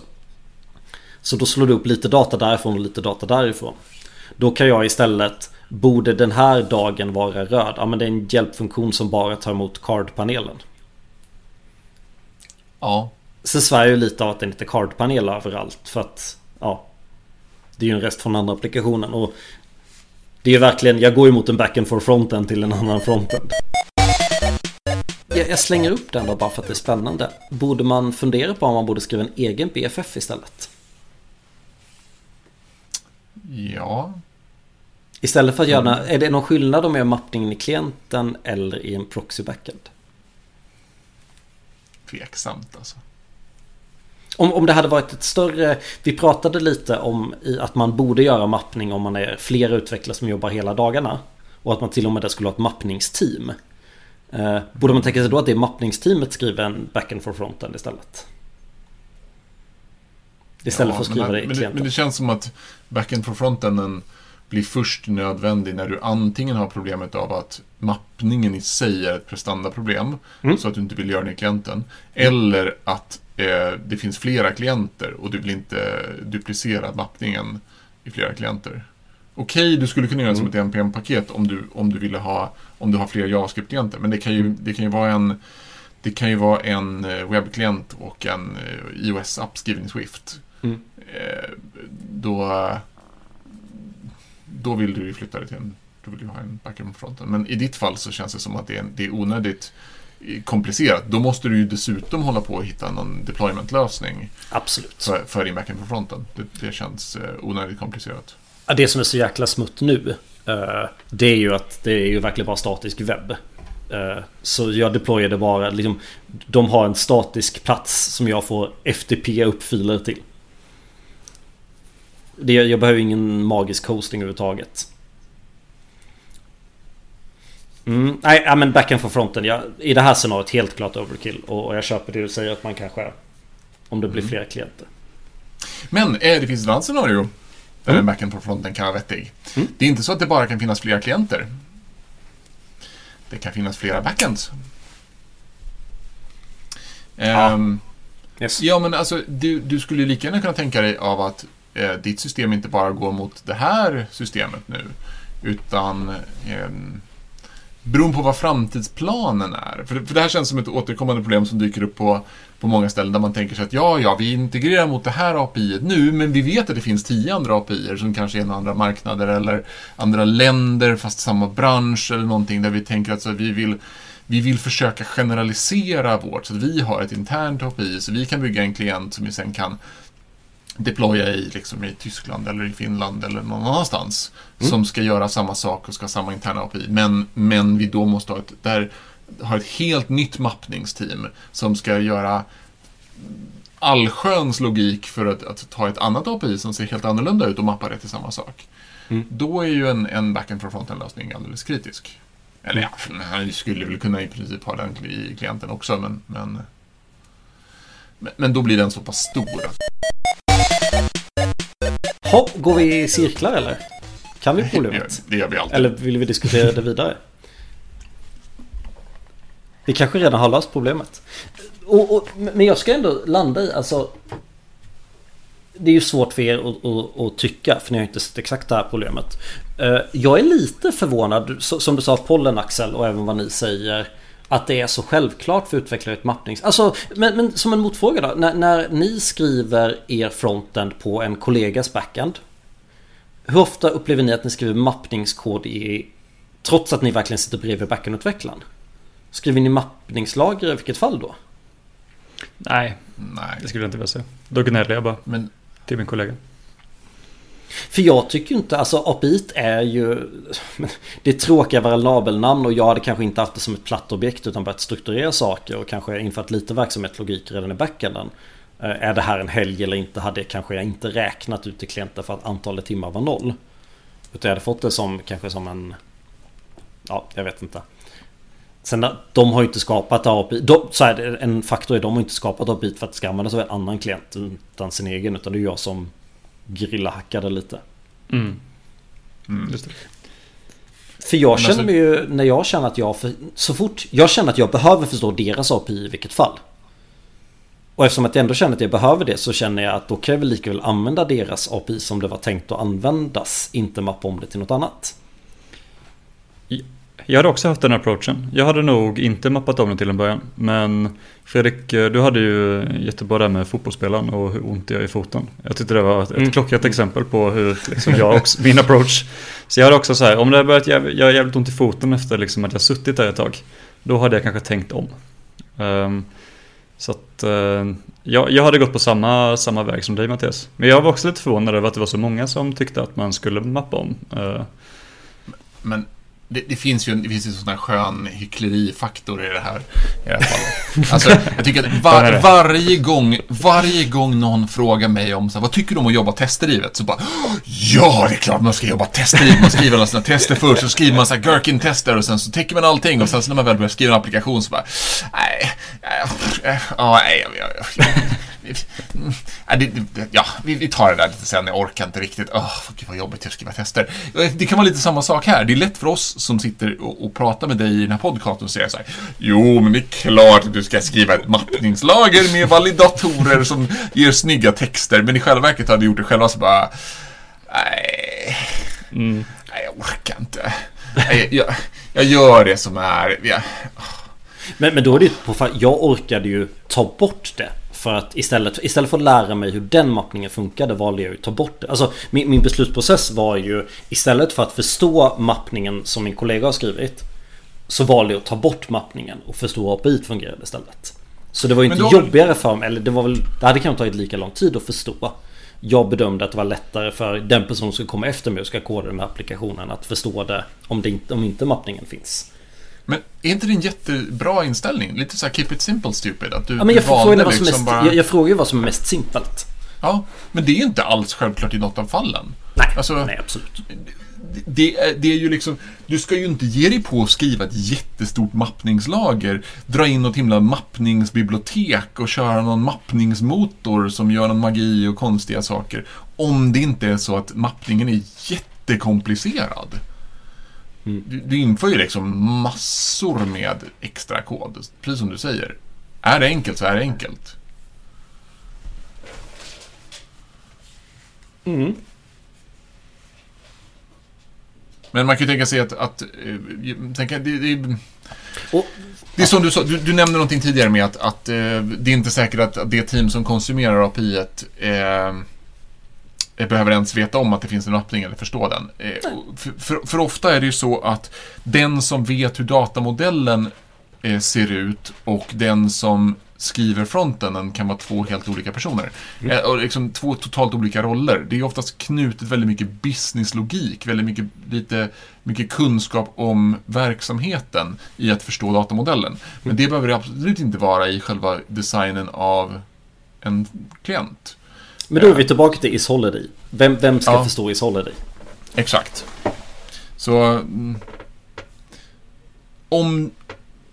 Så då slår du upp lite data därifrån och lite data därifrån. Då kan jag istället Borde den här dagen vara röd? Ja men det är en hjälpfunktion som bara tar emot cardpanelen. Ja. Sen svär ju lite av att det inte är cardpanel överallt för att ja Det är ju en rest från andra applikationen och Det är ju verkligen, jag går ju mot en backend for fronten till en annan frontend. Jag, jag slänger upp den då bara för att det är spännande. Borde man fundera på om man borde skriva en egen BFF istället? Ja. Istället för att göra, är det någon skillnad om jag gör mappningen i klienten eller i en proxy backend? Tveksamt alltså. Om, om det hade varit ett större... Vi pratade lite om att man borde göra mappning om man är flera utvecklare som jobbar hela dagarna. Och att man till och med skulle ha ett mappningsteam. Eh, borde man tänka sig då att det är mappningsteamet skriver en backend for fronten istället? Istället ja, för att skriva men, det i klienten. Men det känns som att backend for frontenden blir först nödvändig när du antingen har problemet av att mappningen i sig är ett prestandaproblem, mm. så att du inte vill göra det i klienten, mm. eller att eh, det finns flera klienter och du vill inte duplicera mappningen i flera klienter. Okej, okay, du skulle kunna göra det mm. som ett NPM-paket om du, om du ville ha, om du har fler JavaScript-klienter, men det kan ju, mm. det kan ju vara en det kan ju vara en eh, webbklient och en eh, iOS-app skriven i Swift. Mm. Eh, då, då vill du ju flytta det till en, då vill du ha en backend fronten. Men i ditt fall så känns det som att det är, det är onödigt komplicerat. Då måste du ju dessutom hålla på att hitta någon deployment-lösning. Absolut. För, för din backend på fronten. Det, det känns onödigt komplicerat. Det som är så jäkla smutt nu Det är ju att det är ju verkligen bara statisk webb. Så jag deployade bara liksom, De har en statisk plats som jag får FTP upp filer till. Det, jag behöver ingen magisk hosting överhuvudtaget. Mm, nej, men backen för fronten. Jag, I det här scenariot helt klart overkill. Och, och jag köper det du säger att man kanske... Om det blir mm. fler klienter. Men eh, det finns ett annat scenario. Där mm. backen på fronten kan vara vettig. Mm. Det är inte så att det bara kan finnas flera klienter. Det kan finnas flera backends. Ja. Um, yes. ja, men alltså du, du skulle lika gärna kunna tänka dig av att eh, ditt system inte bara går mot det här systemet nu, utan eh, beroende på vad framtidsplanen är. För, för det här känns som ett återkommande problem som dyker upp på, på många ställen där man tänker sig att ja, ja, vi integrerar mot det här API nu, men vi vet att det finns tio andra API som kanske är några andra marknader eller andra länder, fast samma bransch eller någonting där vi tänker att så, vi vill vi vill försöka generalisera vårt, så att vi har ett internt API, så vi kan bygga en klient som vi sen kan deploya i, liksom, i Tyskland eller i Finland eller någon annanstans. Mm. Som ska göra samma sak och ska ha samma interna API. Men, men vi då måste ha ett, där, har ett helt nytt mappningsteam som ska göra allsköns logik för att, att, ta ett annat API som ser helt annorlunda ut och mappa det till samma sak. Mm. Då är ju en, en backend for frontend-lösning alldeles kritisk. Eller ja, han skulle väl kunna i princip ha den i klienten också, men, men, men då blir den så pass stor. Hopp, går vi i cirklar eller? Kan vi problemet? Det gör vi alltid. Eller vill vi diskutera det vidare? Vi kanske redan har löst problemet. Och, och, men jag ska ändå landa i, alltså Det är ju svårt för er att, att, att tycka, för ni har inte sett exakt det här problemet. Eh, jag är lite förvånad, som du sa, pollen Axel och även vad ni säger att det är så självklart för utvecklare ett mappnings... Alltså, men, men som en motfråga då. När, när ni skriver er frontend på en kollegas backend. Hur ofta upplever ni att ni skriver mappningskod i... Trots att ni verkligen sitter bredvid backendutvecklaren? Skriver ni mappningslager i vilket fall då? Nej, Nej. det skulle jag inte vilja säga. Då gnäller jag bara Men till min kollega. För jag tycker inte, alltså API är ju Det är tråkiga variabelnamn och jag hade kanske inte haft det som ett platt objekt utan börjat strukturera saker och kanske infört lite verksamhetslogik redan i backenden. Eh, är det här en helg eller inte hade kanske jag inte räknat ut till klienten för att antalet timmar var noll. Utan jag hade fått det som kanske som en Ja, jag vet inte. Sen de har ju inte skapat API. De, så här, en faktor är de har inte skapat API för att det ska användas av en annan klient utan sin egen. Utan det är jag som grillahackade lite. Mm. Mm. Just det. För jag Men känner alltså- mig ju, när jag känner att jag, för, så fort jag känner att jag behöver förstå deras API i vilket fall. Och eftersom att jag ändå känner att jag behöver det så känner jag att då kan jag väl lika väl använda deras API som det var tänkt att användas. Inte mappa om det till något annat. Jag hade också haft den approachen. Jag hade nog inte mappat om den till en början. Men Fredrik, du hade ju jättebra där med fotbollsspelaren och hur ont det gör i foten. Jag tyckte det var ett Mm. klockrent exempel på hur liksom, jag också, min approach. Så jag hade också så här, om det hade börjat jäv- göra jävligt ont i foten efter liksom, att jag suttit där ett tag. Då hade jag kanske tänkt om. Ehm, så att eh, jag, jag hade gått på samma, samma väg som dig Mattias. Men jag var också lite förvånad över att det var så många som tyckte att man skulle mappa om. Eh, Men det, det finns ju en, det finns en sån här skön hycklerifaktor i det här. I det här fallet. Alltså, jag tycker att var, varje, gång, varje gång någon frågar mig om så här, vad tycker du om att jobba testdrivet? Så bara, ja, det är klart man ska jobba testdrivet. Man skriver alla sina tester först, så skriver man så här Gherkin-tester och sen så täcker man allting och sen så när man väl börjar skriva en applikation så bara, nej, ja, nej, jag, jag, jag, Ja, vi, tar det där lite sen. Jag orkar inte riktigt. Åh, gud vad jobbigt att skriva tester. Det kan vara lite samma sak här. Det är lätt för oss som sitter och, och pratar med dig i den här podcasten och säger så här. Jo, men det är klart att du ska skriva ett mappningslager med validatorer som ger snygga texter. Men i själva verket hade du gjort det själva så bara... Nej, mm. nej jag orkar inte. Nej, jag, jag gör det som är... Jag, Men, men då är det ju på jag orkade ju ta bort det. För att istället, istället för att lära mig hur den mappningen funkade valde jag att ta bort det. Alltså min, min beslutsprocess var ju istället för att förstå mappningen som min kollega har skrivit. Så valde jag att ta bort mappningen och förstå hur API fungerade istället. Så det var ju inte då- jobbigare för mig, eller det var väl Det hade kanske tagit lika lång tid att förstå. Jag bedömde att det var lättare för den person som komma efter mig och ska koda den här applikationen att förstå det om, det inte, om inte mappningen finns. Men är inte det en jättebra inställning? Lite så här keep it simple stupid. Att du, Ja, men jag, frågar vad som liksom mest, bara... jag, jag frågar ju vad som är mest simpelt. Ja, men det är inte alls självklart i något av fallen. Nej, Alltså- nej absolut. Det är, det är ju liksom, du ska ju inte ge dig på att skriva ett jättestort mappningslager, dra in något himla mappningsbibliotek och köra någon mappningsmotor som gör någon magi och konstiga saker. Om det inte är så att mappningen är jättekomplicerad. Mm. Du, du inför ju liksom massor med extra kod, precis som du säger. Är det enkelt så är det enkelt. Mm. Men man kan ju tänka sig att, att eh, tänka, det, det, Och, Det är som du sa, du, du nämnde någonting tidigare med att, att eh, det är inte säkert att, att det team som konsumerar API eh, behöver ens veta om att det finns en öppning eller förstå den. Eh, för, för, för ofta är det ju så att den som vet hur datamodellen eh, ser ut och den som skriver frontenden kan vara två helt olika personer. Eh, och liksom två totalt olika roller. Det är oftast knutet väldigt mycket businesslogik, väldigt mycket, lite, mycket kunskap om verksamheten i att förstå datamodellen. Men det behöver det absolut inte vara i själva designen av en klient. Men då är vi tillbaka till Is Holiday. Vem, vem ska Ja. förstå Is Holiday? Exakt. Så... mm, Om,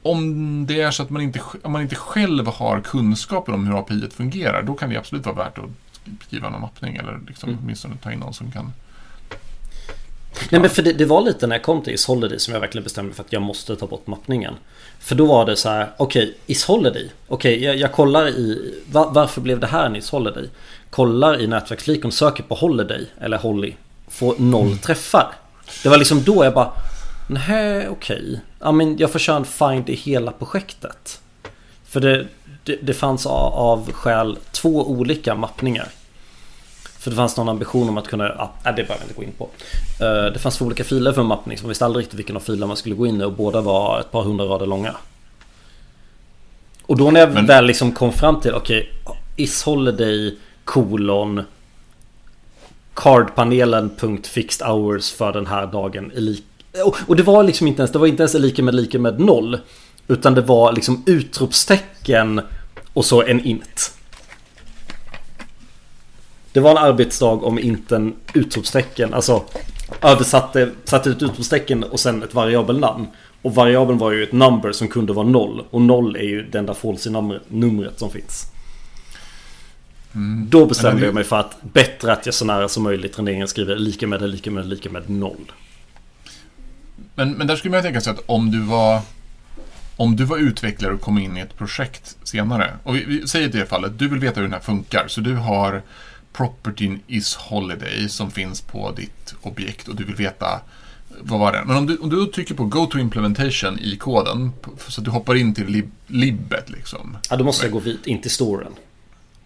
om det är så att man inte, om man inte själv har kunskapen om hur API fungerar, då kan det absolut vara värt att sk- skriva någon mappning eller liksom Mm. åtminstone ta in någon som kan... Nej men för det, det var lite när jag kom till Is Holiday som jag verkligen bestämde för att jag måste ta bort mappningen. För då var det så här, okej, Is Holiday. Okej, jag, jag kollar i, va, varför blev det här en Is Holiday? Kollar i nätverksflikon, söker på Holiday eller Holly. Får noll träffar. Det var liksom då jag bara, Nej, okej. Ja, men jag får köra en find i hela projektet. För det, det, det fanns av, av skäl två olika mappningar. För det fanns någon ambition om att kunna, ja, det behöver jag inte gå in på. Eh, Det fanns två olika filer för mappning så man visste aldrig riktigt vilken av filerna man skulle gå in i och båda var ett par hundra rader långa. Och då när jag Men- väl liksom kom fram till, okej, is holiday kolon cardpanelen.fixed hours för den här dagen är lik... Och- Och det var liksom inte ens, det var inte ens lika med lika med noll. Utan det var liksom utropstecken och så en int. Det var en arbetsdag om inte en utropstecken, alltså översatte, satte ut utropstecken och sen ett variabelnamn. Och variabeln var ju ett number som kunde vara noll. Och noll är ju det enda false numret, numret som finns. Då bestämde det- jag mig för att bättre att jag så nära som möjligt renderingen skriver lika med, lika med, lika med noll. Men, men där skulle man tänka sig att om du var om du var utvecklare och kom in i ett projekt senare. Och vi, vi säger i det fallet, du vill veta hur den här funkar. Så du har propertyn is holiday som finns på ditt objekt och du vill veta vad var det? Men om du, om du trycker på go to implementation i koden så att du hoppar in till lib, libbet liksom. Ja, då måste jag gå vid, in till storen.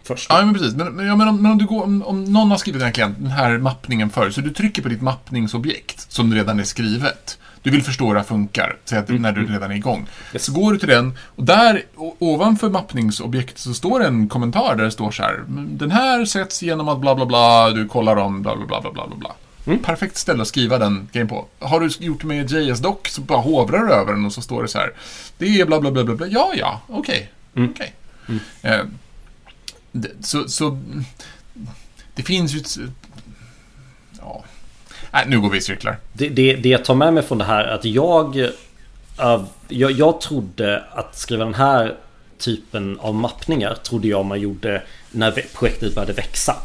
Först. Ja, men precis. Men, men, jag menar, men om, du går, om, om någon har skrivit den här, klient, den här mappningen förr, så du trycker på ditt mappningsobjekt som redan är skrivet. Du vill förstå hur det här funkar, säg att när du redan är igång. Yes. Så går du till den och där ovanför mappningsobjektet så står det en kommentar där det står så här. Den här sätts genom att bla bla bla, du kollar om bla bla bla bla bla bla. bla. Perfekt ställe att skriva den grejen på. Har du gjort med JS-doc så bara hovrar du över den och så står det så här. Det är bla bla bla bla bla. Ja, ja, okej. Okej. Eh, det, så, så det finns ju. Nej, nu går vi i cirklar. Det, det, det jag tar med mig från det här är att jag, jag... Jag trodde att skriva den här typen av mappningar trodde jag man gjorde när projektet började växa.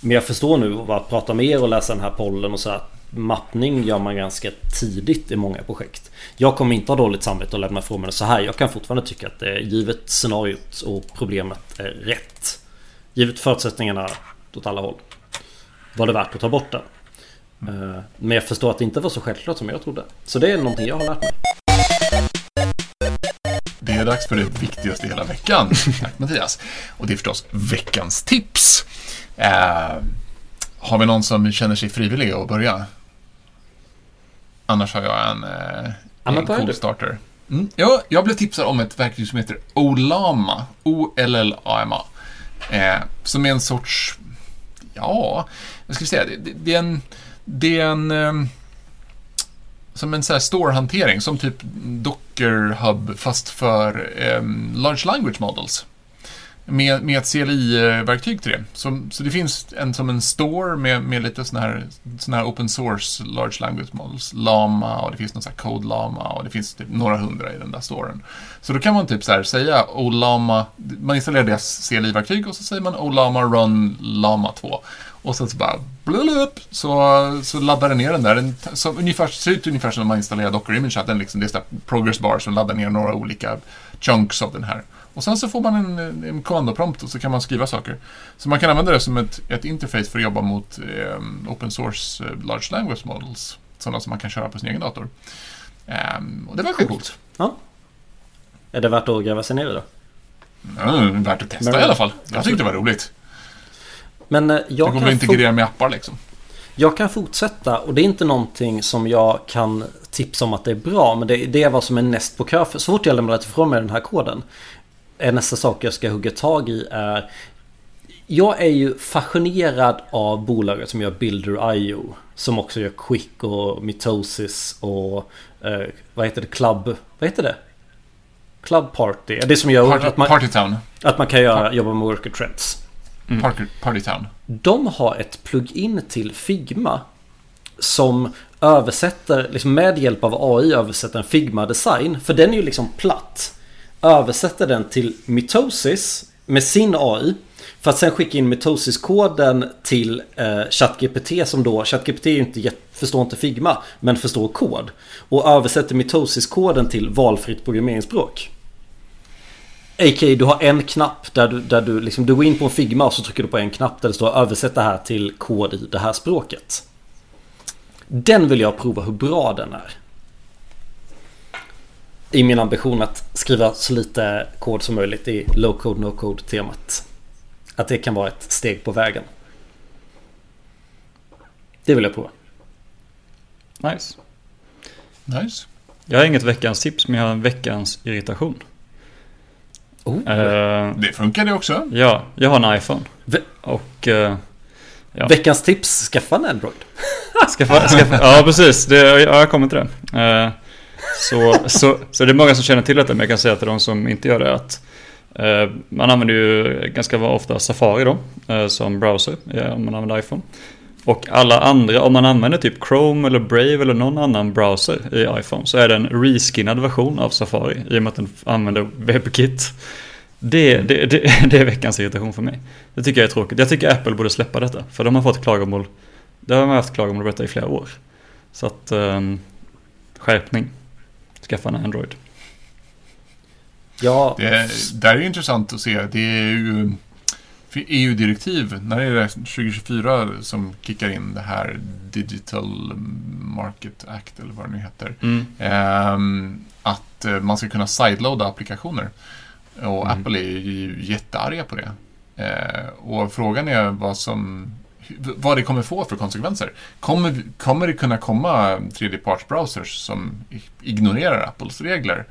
Men jag förstår nu att prata med er och läsa den här pollen och så att mappning gör man ganska tidigt i många projekt. Jag kommer inte ha dåligt samvete att lämna ifrån mig det så här. Jag kan fortfarande tycka att det är givet scenariot och problemet är rätt. Givet förutsättningarna åt alla håll. Var det värt att ta bort den. Eh, Men jag förstår att det inte var så självklart som jag trodde. Så det är någonting jag har lärt mig. Det är dags för det viktigaste hela veckan. Tack Mattias. Och det är förstås veckans tips. Eh, har vi någon som känner sig frivillig att börja? Annars har jag en, eh, en cool starter. Mm. Ja, jag blev tipsad om ett verktyg som heter Olama. O-L-L-A-M-A. Eh, som är en sorts, ja, vad ska vi säga, det, det, det är en, det är en, eh, som en här store-hantering, som typ Docker Hub fast för ehm, Large Language Models. Med, med ett CLI-verktyg till det. Så, så det finns en som en store med, med lite sådana här, sån här open source Large Language Models. Lama och det finns någon sån här Code Lama och det finns typ några hundra i den där storen. Så då kan man typ så här säga Olama, man installerar deras CLI-verktyg och så säger man Olama Run Lama 2. Och sen så bara blulup, så, så laddar den ner den där. Den så ungefär, ser ut ungefär som när man installerar Docker Image, att den liksom, det är progress bar som laddar ner några olika chunks av den här. Och sen så får man en, en kommandoprompt och så kan man skriva saker. Så man kan använda det som ett, ett interface för att jobba mot eh, open source eh, large language models. Sådana som man kan köra på sin egen dator. Ehm, och det verkar coolt. Ja. Är det värt att gräva sig ner i då? Är värt att testa Men- i alla fall. Jag tyckte det var roligt. Men eh, Det jag går kan, att fo- integrera med appar liksom. jag kan fortsätta och det är inte någonting som jag kan tipsa om att det är bra. Men det, det är vad som är näst på kö. För så fort jag lämnar ifrån mig den här koden. Är nästa sak jag ska hugga tag i är Jag är ju fascinerad av bolaget som gör Builder.io Som också gör Quick och Mitosis och eh, Vad heter det? Club... Vad heter det? Club Party? Det som gör Party, att, man, Partytown. att man kan göra, jobba med worker trends. Party, Partytown. De har ett plugin till Figma som översätter, liksom med hjälp av AI översätter en Figma-design. För den är ju liksom platt. Översätter den till Mitosis med sin AI. För att sen skicka in Mitosis-koden till eh, ChatGPT som då, ChatGPT är ju inte, förstår inte Figma, men förstår kod. Och översätter Mitosis-koden till valfritt programmeringsspråk. A.k.a. du har en knapp där du, där du liksom, du går in på en Figma och så trycker du på en knapp där det står översätt det här till kod i det här språket. Den vill jag prova hur bra den är. I min ambition att skriva så lite kod som möjligt i low code no code temat. Att det kan vara ett steg på vägen. Det vill jag prova. Nice. Nice. Jag har inget veckans tips, men jag har en veckans irritation. Oh. Eh, Det funkar det också. ja, jag har en iPhone. Ve- Och... eh, ja. Veckans tips, skaffa en Android. Skaffa, skaffa, ja, precis. Det, ja, jag kommer till det. Eh, så, så, så det är många som känner till detta, men jag kan säga till de som inte gör det att man använder ju ganska ofta Safari då, som browser om man använder iPhone. Och alla andra, om man använder typ Chrome eller Brave eller någon annan browser i iPhone så är det en reskinnad version av Safari i och med att den använder WebKit. Det, det, det, det är veckans irritation för mig. Det tycker jag är tråkigt. Jag tycker Apple borde släppa detta. För de har fått klagomål. Det har man haft klagomål på detta i flera år. Så att um, skärpning. Skaffa en Android. Ja, Det där är ju intressant att se. Det är ju EU-direktiv. När är det 2024 som kickar in det här Digital Market Act eller vad det nu heter. Mm. Ehm, att eh, man ska kunna sideloada applikationer. Och Mm. Apple är ju jättearga på det. Eh, och frågan är vad som vad det kommer få för konsekvenser. Kommer, kommer det kunna komma tredjepartsbrowsers som ignorerar Apples regler?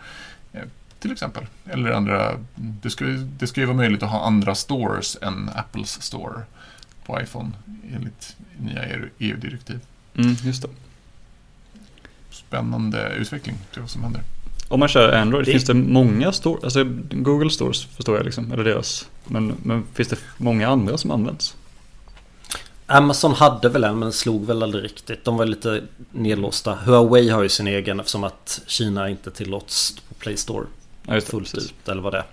Till exempel. Eller andra. Det ska, ju- det ska ju vara möjligt att ha andra stores än Apples store på iPhone enligt nya EU-direktiv. Mm, just det. Spännande utveckling, är vad som händer. Om man kör Android, Det- finns det många stores? Alltså Google stores förstår jag liksom, eller deras. Men, men finns det många andra som används? Amazon hade väl en men slog väl aldrig riktigt. De var lite nedlåsta. Huawei har ju sin egen eftersom att Kina inte tillåts på Play Store Ja, fullt precis. ut eller vad det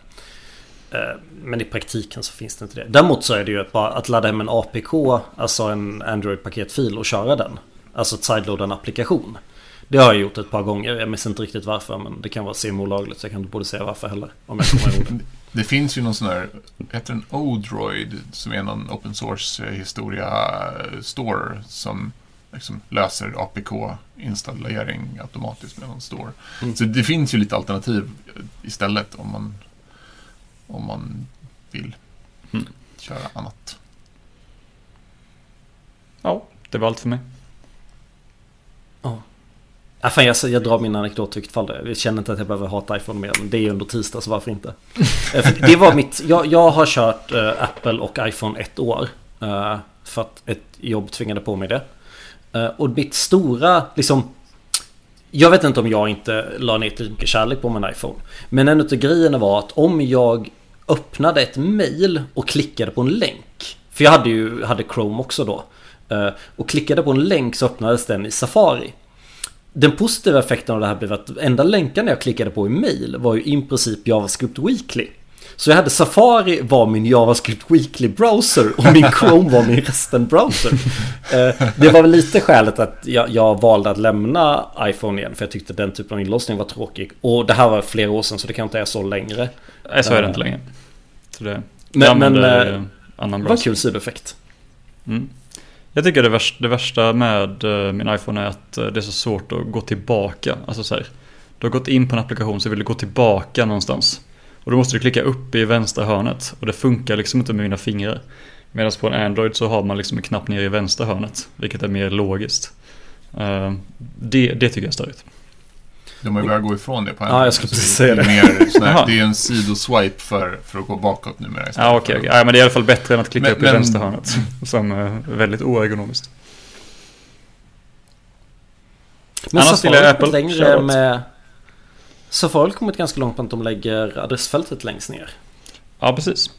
är. Eh, Men i praktiken så finns det inte det. Däremot så är det ju att bara att ladda hem en APK, alltså en Android-paketfil och köra den. Alltså att sideloada en applikation. Det har jag gjort ett par gånger. Jag minns inte riktigt varför men det kan vara semolagligt så jag kan inte borde säga varför heller. Om jag kommer ihåg det. Det finns ju någon sån här, heter den Odroid, som är någon open source historia store som liksom löser APK-installering automatiskt med någon store. Mm. Så det finns ju lite alternativ istället om man, om man vill Mm. köra annat. Ja, det var allt för mig. Ja, fan, jag, jag drar min anekdot i vilket fall. Jag känner inte att jag behöver hata iPhone mer. Men det är ju ändå tisdag så varför inte? Eh, det var mitt... Jag, jag har kört eh, Apple och iPhone ett år. eh, för att ett jobb tvingade på mig det. Eh, och mitt stora liksom... Jag vet inte om jag inte la ner tillräckligt mycket kärlek på min iPhone. Men en av grejerna var att om jag öppnade ett mail och klickade på en länk. För jag hade ju hade Chrome också då. Eh, och klickade på en länk så öppnades den i Safari. Den positiva effekten av det här blev att enda länkarna jag klickade på i mail var ju i princip JavaScript Weekly. Så jag hade Safari var min JavaScript Weekly browser och min Chrome var min resten browser. Eh, Det var väl lite skälet att jag, jag valde att lämna iPhone igen för jag tyckte den typen av inlåsning var tråkig. Och det här var flera år sedan så det kan inte är så längre. Nej, så är det Eh, inte längre. Så det, men- men, eh, annan browser. kul sidoeffekt. Mm. Jag tycker det värsta, det värsta med min iPhone är att det är så svårt att gå tillbaka. Alltså så här, du har gått in på en applikation så vill du gå tillbaka någonstans. Och då måste du klicka upp i vänstra hörnet. Och det funkar liksom inte med mina fingrar. Medan på en Android så har man liksom en knapp ner i vänstra hörnet. Vilket är mer logiskt. Eh, det, det tycker jag är störigt. De har ju börjat gå ifrån det på Ja, jag skulle precis säga det. Mer Jaha. det är en sidoswipe för, för att gå bakåt numera. Ja okej, okej. att- ja, men det är i alla fall bättre än att klicka Men- upp i men- vänstra hörnet. Som är väldigt oergonomiskt. Men Annars gillar jag Apple. längre med... Safari har kommit ganska långt på att de lägger adressfältet längst ner. Ja, precis.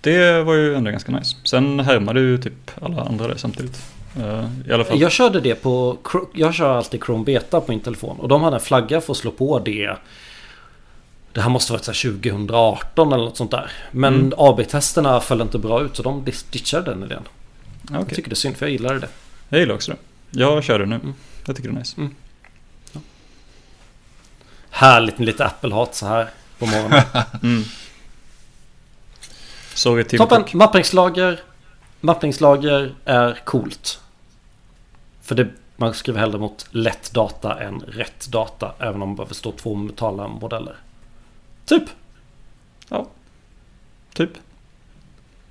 Det var ju ändå ganska nice. Sen härmade ju typ alla andra det samtidigt. Eh, I alla fall. Jag körde det på... Jag kör alltid Chrome Beta på min telefon. Och de hade en flagga för att slå på det. Det här måste varit så här 2018 eller något sånt där. Men Mm. AB-testerna föll inte bra ut så de ditchade den idén. Ja, Jag okej. tycker det är synd för jag gillade det. Jag gillar också det. Jag kör det nu. Mm. Jag tycker det är nice. Härligt med lite Apple-hat så här på morgonen. Mm. Sorry Toppen! Cook. Mappningslager. Mappningslager är coolt. För det Man skriver hellre mot lätt data än rätt data. Även om man behöver stå två talarmodeller. Typ. Ja. Typ.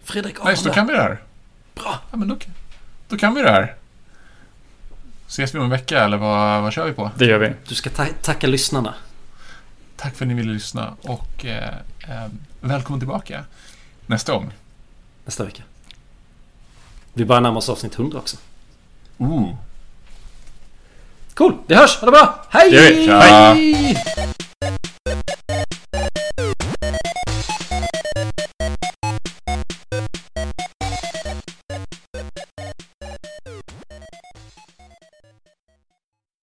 Fredrik Nice, då Arne. kan vi det här. Bra. Ja, men då, då kan vi det här. Ses vi om en vecka eller vad, vad kör vi på? Det gör vi. Du ska ta- tacka lyssnarna. Tack för att ni ville lyssna och eh, eh, välkommen tillbaka nästa gång. Nästa vecka. Vi börjar närma oss avsnitt 100 också. Ooh. Cool, vi hörs! Ha det bra! Hej! Det.